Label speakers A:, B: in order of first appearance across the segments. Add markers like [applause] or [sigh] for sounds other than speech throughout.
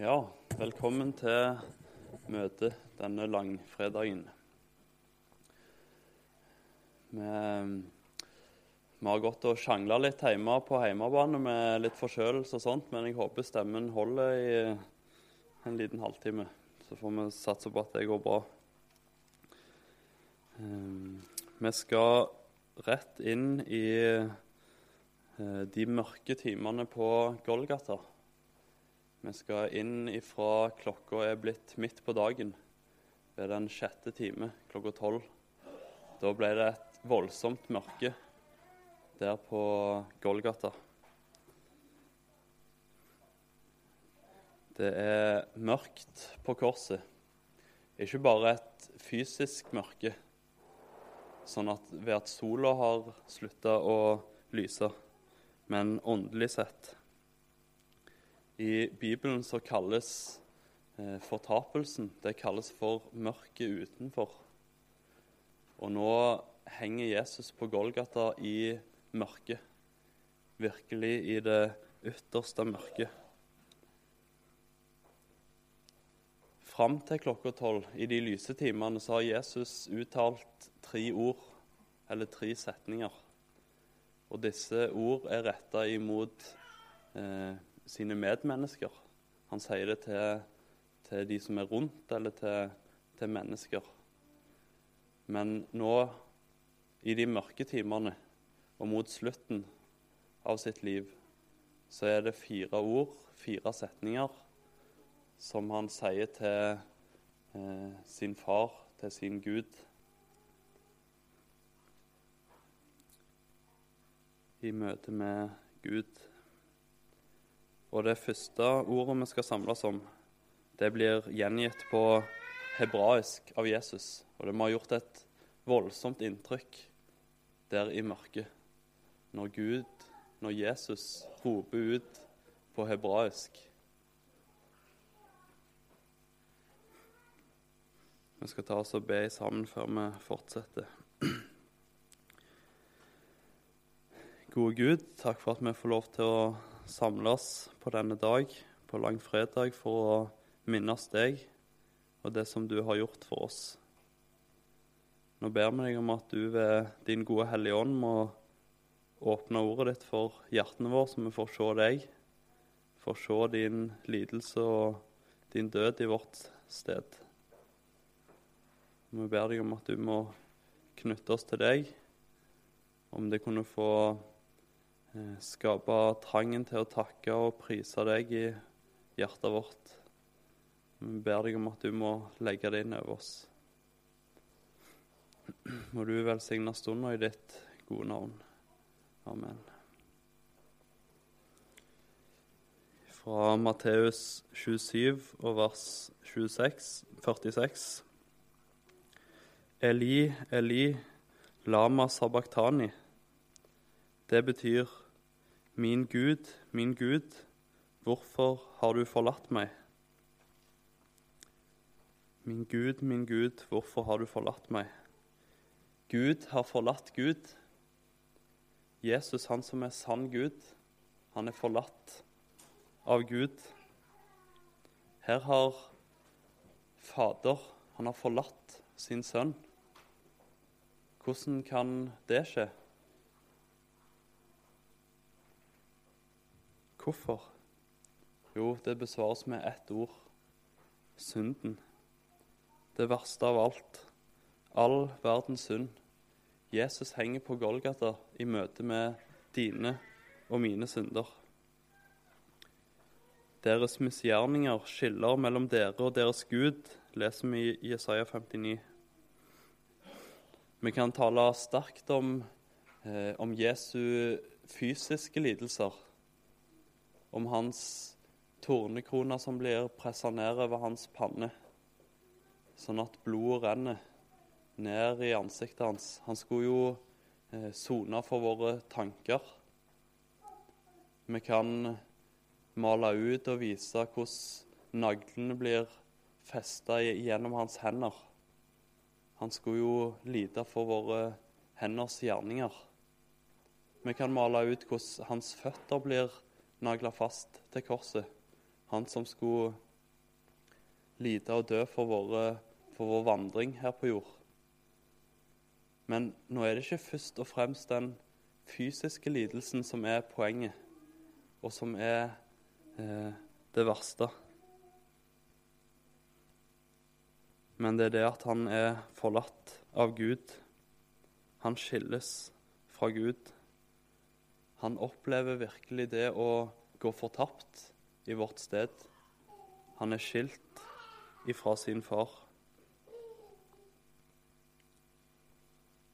A: Ja, velkommen til møtet denne langfredagen. Vi, vi har gått og sjangla litt hjemme på hjemmebane med litt forkjølelse og sånt, men jeg håper stemmen holder i en liten halvtime. Så får vi satse på at det går bra. Eh, vi skal rett inn i eh, de mørke timene på Golgata. Vi skal inn ifra klokka er blitt midt på dagen, ved den sjette time, klokka tolv. Da ble det et voldsomt mørke der på Golgata. Det er mørkt på korset. Ikke bare et fysisk mørke, sånn at ved at sola har slutta å lyse, men åndelig sett. I Bibelen så kalles eh, fortapelsen det kalles for mørket utenfor. Og nå henger Jesus på Golgata i mørket. Virkelig i det ytterste mørket. Fram til klokka tolv, i de lyse timene, så har Jesus uttalt tre ord, eller tre setninger. Og disse ord er retta imot eh, sine medmennesker. Han sier det til, til de som er rundt, eller til, til, mennesker. Men nå, i de mørke timene og mot slutten av sitt liv, så er det fire ord, fire setninger, som han sier til eh, sin far, til sin Gud. I møte med Gud. Og det første ordet vi skal samles om, det blir gjengitt på hebraisk av Jesus. Og det må ha gjort et voldsomt inntrykk der i mørket. Når Gud, når Jesus roper ut på hebraisk. Vi skal ta oss og be sammen før vi fortsetter. [clears throat] Gode Gud, takk for at vi får lov til å samles på denne dag, på langfredag, for å minnes deg og det som du har gjort for oss. Nå ber vi deg om at du ved din gode Hellige Ånd må åpne ordet ditt for hjertene våre, så vi får se deg, får se din lidelse og din død i vårt sted. Vi ber deg om at du må knytte oss til deg, om det kunne få skape trangen til å takke og prise deg i hjertet vårt. Vi ber deg om at du må legge det inn over oss. [clears throat] Må du velsigne stunda i ditt gode navn. Amen. Fra Matteus 27 og vers 26, 46. Eli, Eli, lama sabachthani. Det betyr Min Gud, min Gud, hvorfor har du forlatt meg? Min Gud, min Gud, hvorfor har du forlatt meg? Gud har forlatt Gud. Jesus, han som er sann Gud, han er forlatt av Gud. Her har Fader, han har forlatt sin sønn. Hvordan kan det skje? Hvorfor? Jo, det besvares med ett ord synden. Det verste av alt. All verdens synd. Jesus henger på Golgata i møte med dine og mine synder. Deres misgjerninger skiller mellom dere og deres Gud, leser vi i Jesaja 59. Vi kan tale sterkt om, eh, om Jesu fysiske lidelser om hans tornekrone som blir pressa ned over hans panne, sånn at blodet renner ned i ansiktet hans. Han skulle jo eh, sone eh, for våre tanker. Vi kan male ut og vise hvordan naglene blir festa gjennom hans hender. Han skulle jo lide for våre henders gjerninger. Vi kan male ut hvordan hans føtter blir nagla fast til korset. Han som skulle lide og dø for, våre, for vår vandring her på jord. Men nå er det ikke først og fremst den fysiske lidelsen som er poenget, og som er eh, det verste. Men det er det at han er forlatt av Gud. Han skilles fra Gud. Han opplever virkelig det å gå fortapt i vårt sted. Han er skilt ifra sin far.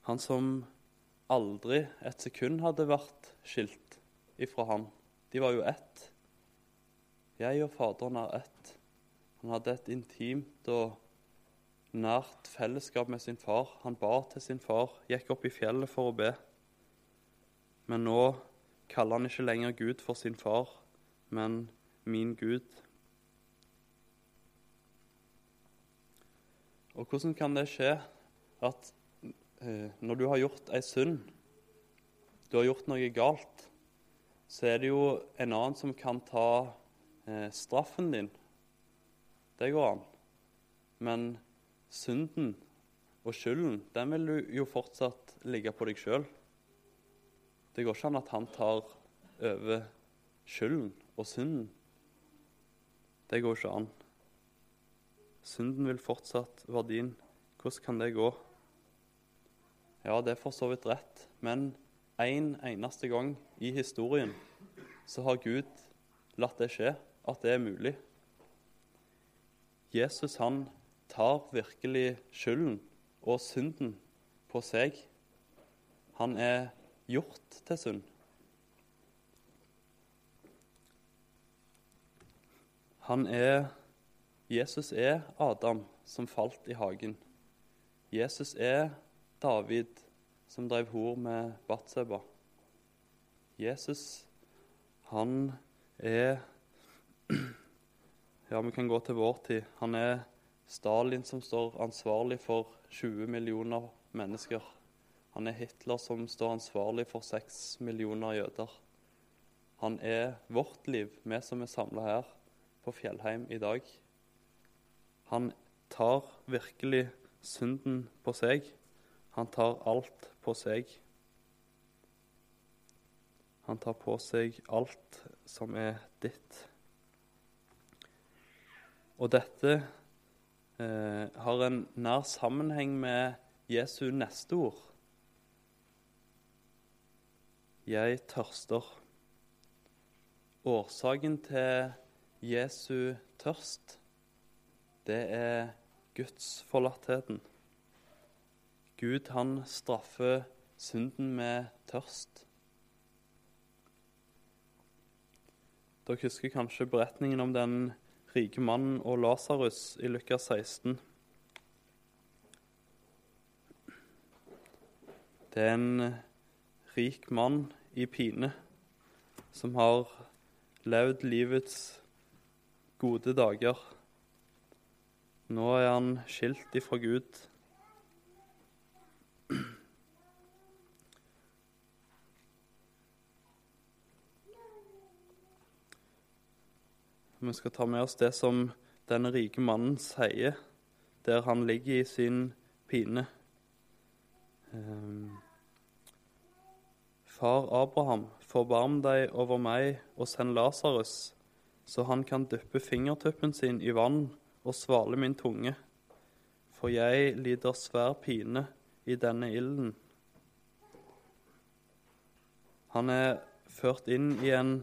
A: Han som aldri et sekund hadde vært skilt ifra han. De var jo ett. Jeg og Faderen er ett. Han hadde et intimt og nært fellesskap med sin far. Han ba til sin far, gikk opp i fjellet for å be. Men nå kaller han ikke lenger Gud for sin far, men min Gud. Og hvordan kan det skje at eh, når du har gjort ei synd, du har gjort noe galt, så er det jo en annen som kan ta eh, straffen din. Det går an. Men synden og skylden, den vil jo fortsatt ligge på deg sjøl. Det går ikke an at han tar over skylden og synden. Det går ikke an. Synden vil fortsatt være din. Hvordan kan det gå? Ja, det er for så vidt rett, men en eneste gang i historien så har Gud latt det skje, at det er mulig. Jesus han tar virkelig skylden og synden på seg. Han er gjort til synd. Han er Jesus er Adam som falt i hagen. Jesus er David som drev hor med Batseba. Jesus, han er [clears throat] Ja, vi kan gå til vår tid. Han er Stalin som står ansvarlig for 20 millioner mennesker. Han er Hitler som står ansvarlig for seks millioner jøder. Han er vårt liv, vi som er samla her på Fjellheim i dag. Han tar virkelig synden på seg. Han tar alt på seg. Han tar på seg alt som er ditt. Og dette eh, har en nær sammenheng med Jesu neste ord. Jeg tørster. Årsaken til Jesu tørst det er gudsforlattheten. Gud, han straffer synden med tørst. Dere husker kanskje beretningen om den rike mannen og Lasarus i Lukas 16. Det er en rik mann i pine som har levd livets gode dager nå er han skilt ifra Gud. Vi skal ta med oss det som denne rike mannen sier der han ligger i sin pine. Ehm, Far Abraham, forbarm deg over meg og send Lasarus, så han kan dyppe fingertuppen sin i vann og svale min tunge, for jeg lider svær pine i denne ilden. Han er ført inn i en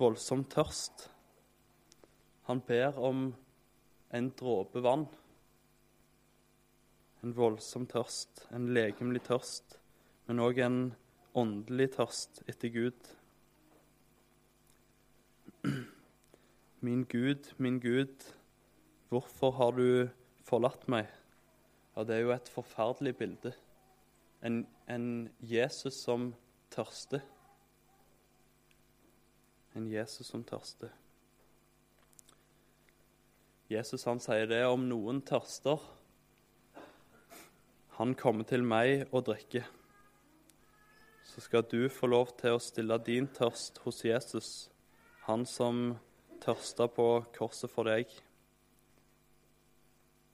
A: voldsom tørst. Han ber om en dråpe vann. En voldsom tørst, en legemlig tørst, men òg en åndelig tørst etter Gud. Min Gud, min Gud, 'Hvorfor har du forlatt meg?' Ja, det er jo et forferdelig bilde. En, en Jesus som tørster. En Jesus som tørster. Jesus han sier det om noen tørster. Han kommer til meg og drikker. Så skal du få lov til å stille din tørst hos Jesus, han som tørsta på korset for deg.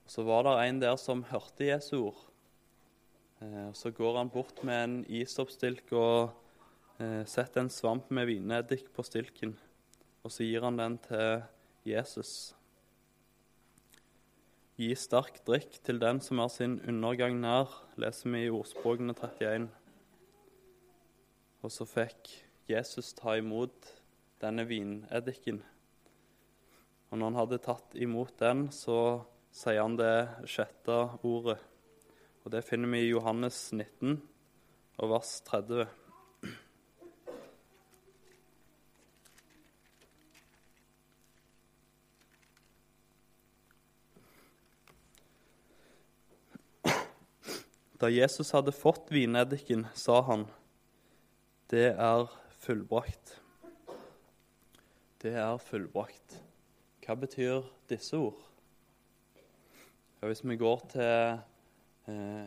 A: Så var det en der som hørte Jesu ord. Eh, så går han bort med en isoppstilk og eh, setter en svamp med vineddik på stilken. Og så gir han den til Jesus. Gi sterk drikk til den som er sin undergang nær, leser vi i Ordspråkene 31. Og så fikk Jesus ta imot denne vineddiken. Og når han hadde tatt imot den, så sier han det sjette ordet. Og Det finner vi i Johannes 19 og vers 30. Da Jesus hadde fått vineddiken, sa han, 'Det er fullbrakt'. Det er fullbrakt. Hva betyr disse ord? Ja, hvis vi går til eh,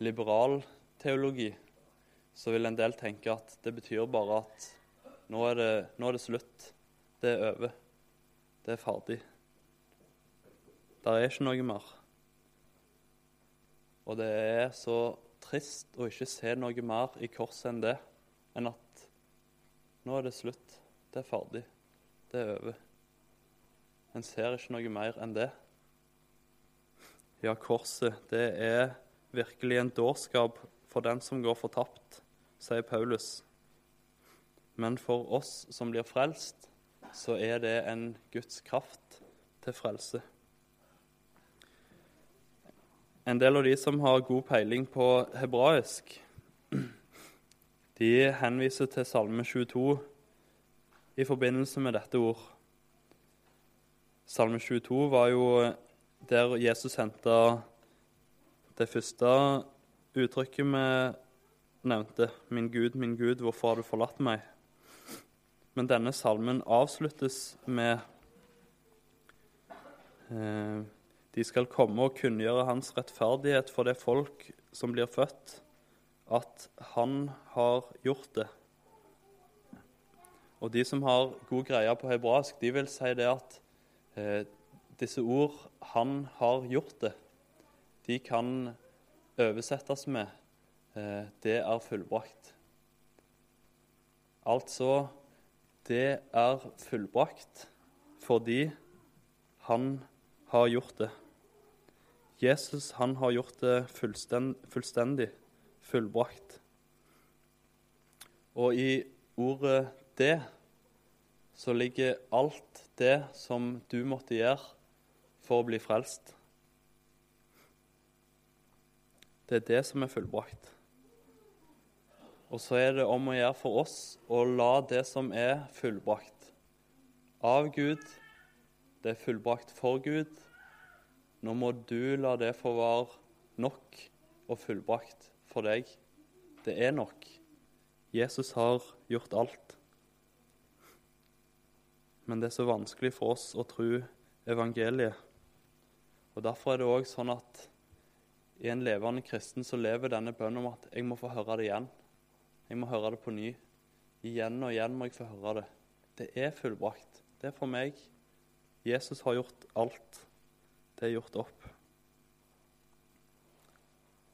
A: liberal teologi, så vil en del tenke at det betyr bare at nå er det, nå er det slutt. Det er over. Det er ferdig. Det er ikke noe mer. Og det er så trist å ikke se noe mer i korset enn det, enn at nå er det slutt. Det er ferdig. Det er over. En ser ikke noe mer enn det. Ja, korset, det er virkelig en dårskap for den som går fortapt, sier Paulus. Men for oss som blir frelst, så er det en Guds kraft til frelse. En del av de som har god peiling på hebraisk, de henviser til Salme 22 i forbindelse med dette ord. Salme 22 var jo der Jesus henta det første uttrykket vi nevnte. 'Min Gud, min Gud, hvorfor har du forlatt meg?' Men denne salmen avsluttes med eh, de skal komme og kunngjøre hans rettferdighet for det folk som blir født, at han har gjort det. Og De som har god greie på hebraisk, de vil si det at eh, disse ord 'han har gjort det', de kan oversettes med eh, 'det er fullbrakt'. Altså det er fullbrakt fordi han har gjort det. Jesus han har gjort det fullstendig, fullstendig fullbrakt. Og i ordet 'det' så ligger alt det som du måtte gjøre for å bli frelst. Det er det som er fullbrakt. Og så er det om å gjøre for oss å la det som er fullbrakt av Gud, det er fullbrakt for Gud, nå må du la det få være nok og fullbrakt for deg. Det er nok. Jesus har gjort alt. Men det er så vanskelig for oss å tro evangeliet. Og Derfor er det òg sånn at i en levende kristen så lever denne bønnen om at jeg må få høre det igjen. Jeg må høre det på ny. Igjen og igjen må jeg få høre det. Det er fullbrakt. Det er for meg. Jesus har gjort alt det er gjort opp.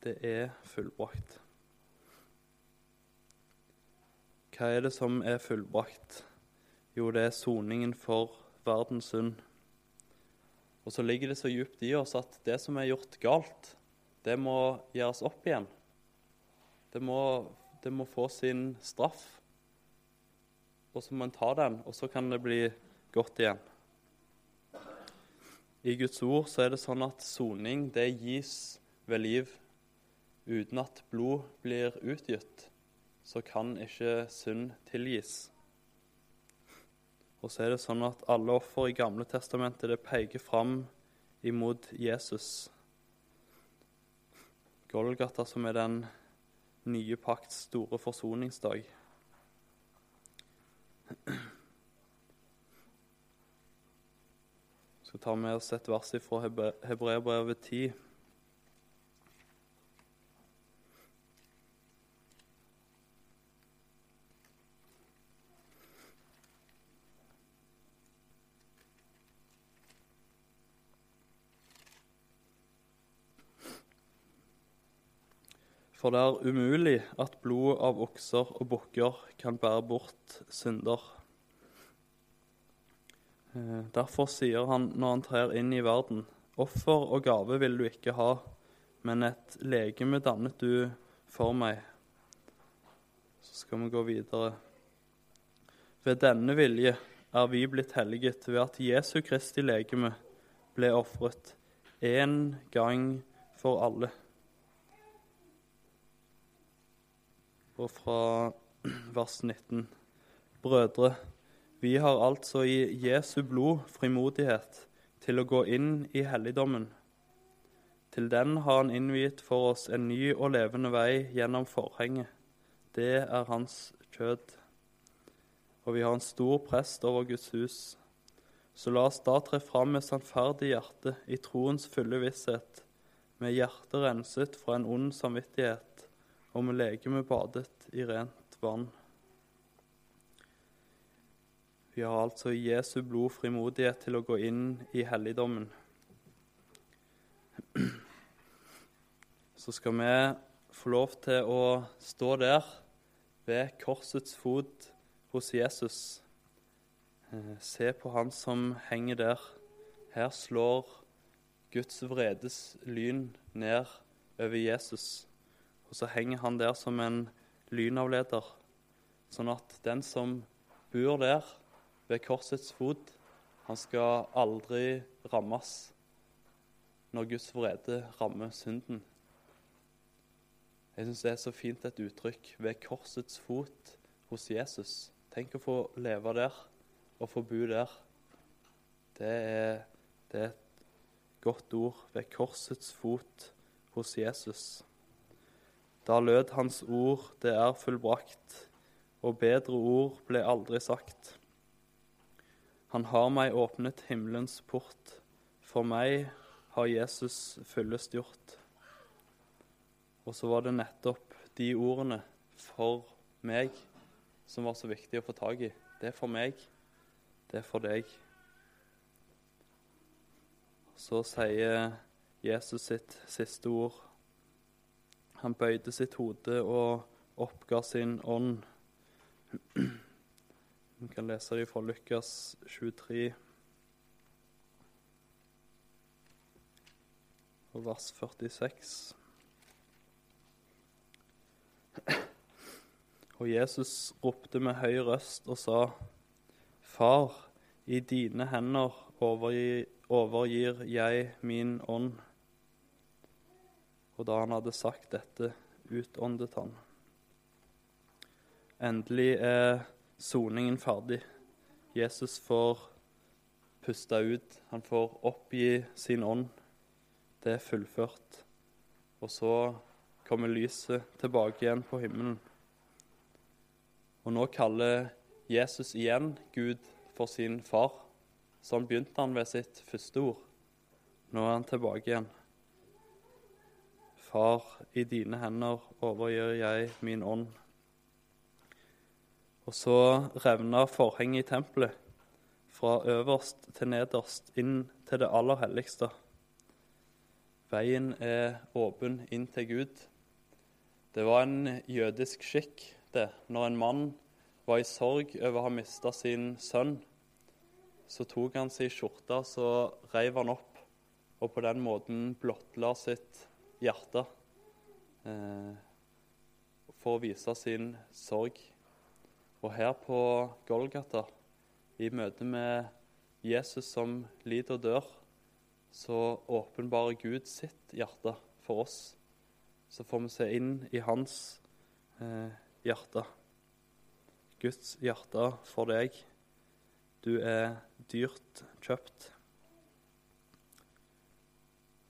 A: Det er fullbrakt. Hva er det som er fullbrakt? Jo, det er soningen for verdens synd. Og så ligger det så djupt i oss at det som er gjort galt, det må gjøres opp igjen. Det må, det må få sin straff. Og så må en ta den, og så kan det bli godt igjen. I Guds ord så er det sånn at soning det gis ved liv. Uten at blod blir utgitt, så kan ikke synd tilgis. Og så er det sånn at alle offer i Gamle testamentet det peker fram imot Jesus. Golgata, som er den nye pakts store forsoningsdag. Så tar vi oss et vers fra Hebreabrevet 10. For det er umulig at blod av okser og bukker kan bære bort synder. Eh, derfor sier han når han trer inn i verden, offer og gave vil du ikke ha, men et legeme dannet du for meg. Så skal vi gå videre. Ved denne vilje er vi blitt helliget ved at Jesu Kristi legeme ble ofret én gang for alle. Og fra vers 19. Brødre, vi har altså i Jesu blod frimodighet til å gå inn i helligdommen. Til den har han innviet for oss en ny og levende vei gjennom forhenget. Det er hans kjød. Og vi har en stor prest over Guds hus. Så la oss da tre fram med sannferdig hjerte, i troens fulle visshet, med hjertet renset fra en ond samvittighet og med legemet badet i rent vann. Vi har altså Jesu blod frimodighet til å gå inn i helligdommen. Så skal vi få lov til å stå der ved korsets fot hos Jesus. Eh, se på han som henger der. Her slår Guds vredes lyn ned over Jesus. Og så henger han der som en lynavleder, sånn at den som bor der ved korsets fot, han skal aldri rammes når Guds vrede rammer synden. Jeg syns det er så fint et uttrykk ved korsets fot hos Jesus. Tenk å få leve der og få bo der. Det er, det er et godt ord ved korsets fot hos Jesus. Da lød hans ord, det er fullbrakt, og bedre ord ble aldri sagt. Han har meg åpnet himmelens port, for meg har Jesus fyllestgjort. Og så var det nettopp de ordene for meg som var så viktig å få tak i. Det er for meg, det er for deg. Så sier Jesus sitt siste ord. Han bøyde sitt hode og oppga sin ånd. Vi kan lese det fra Lukas 23, og vers 46. Og Jesus ropte med høy røst og sa, Far, i dine hender overgir jeg min ånd. Og da han hadde sagt dette, utåndet han. Endelig er soningen ferdig. Jesus får puste ut. Han får oppgi sin ånd. Det er fullført. Og så kommer lyset tilbake igjen på himmelen. Og nå kaller Jesus igjen Gud for sin far. Sånn begynte han ved sitt første ord. Nå er han tilbake igjen. Far, i dine hender overgir jeg min ånd. Og så revner forhenget i tempelet, fra øverst til nederst, inn til det aller helligste. Veien er åpen inn til Gud. Det var en jødisk skikk det, når en mann var i sorg over å ha mista sin sønn. Så tok han sin skjorte så reiv han opp, og på den måten blottla sitt hjerte eh, for å vise sin sorg. Og her på Golgata, i møte med Jesus som lider og dør, så åpenbarer Gud sitt hjerte for oss. Så får vi se inn i hans eh, hjerte. Guds hjerte for deg. Du er dyrt kjøpt.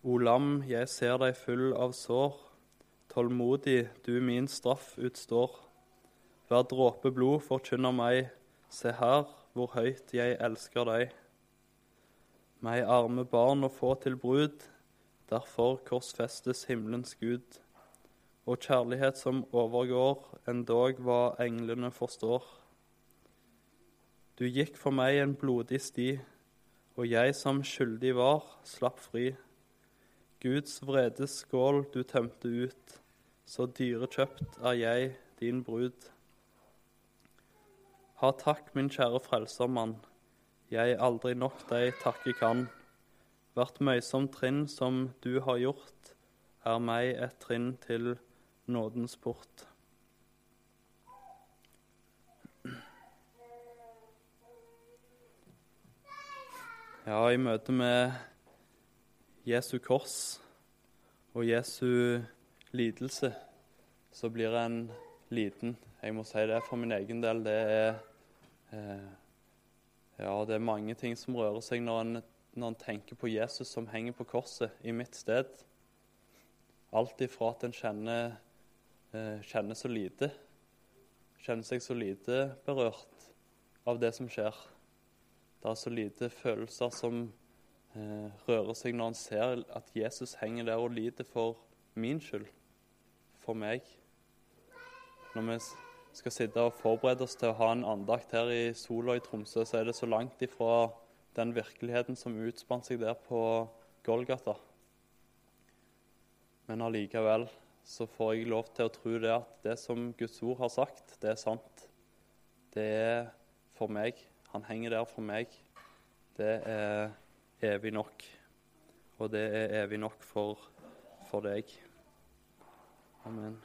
A: O lam, jeg ser deg full av sår. Tålmodig du min straff utstår. Hver dråpe blod forkynner meg. Se her hvor høyt jeg elsker deg. Meg arme barn å få til brud. Derfor korsfestes himmelens Gud. Og kjærlighet som overgår endog hva englene forstår. Du gikk for meg en blodig sti, og jeg som skyldig var, slapp fri. Guds vredes skål du tømte ut, så dyrekjøpt er jeg, din brud. Ha takk, min kjære frelsermann, jeg aldri nok deg takke kan. Hvert møysom trinn som du har gjort, er meg et trinn til nådens port. Ja, i møte med Jesu kors og Jesu lidelse, så blir en liten. Jeg må si det for min egen del. Det er, eh, ja, det er mange ting som rører seg når en, når en tenker på Jesus som henger på korset i mitt sted. Alt ifra at en kjenner, eh, kjenner så lite, kjenner seg så lite berørt av det som skjer. Det er så lite følelser som rører seg når han ser at Jesus henger der og lider for min skyld, for meg. Når vi skal sitte og forberede oss til å ha en andakt her i sola i Tromsø, så er det så langt ifra den virkeligheten som utspant seg der på Golgata. Men allikevel så får jeg lov til å tro det at det som Guds ord har sagt, det er sant. Det er for meg. Han henger der for meg. Det er evig nok. Og det er evig nok for, for deg. Amen.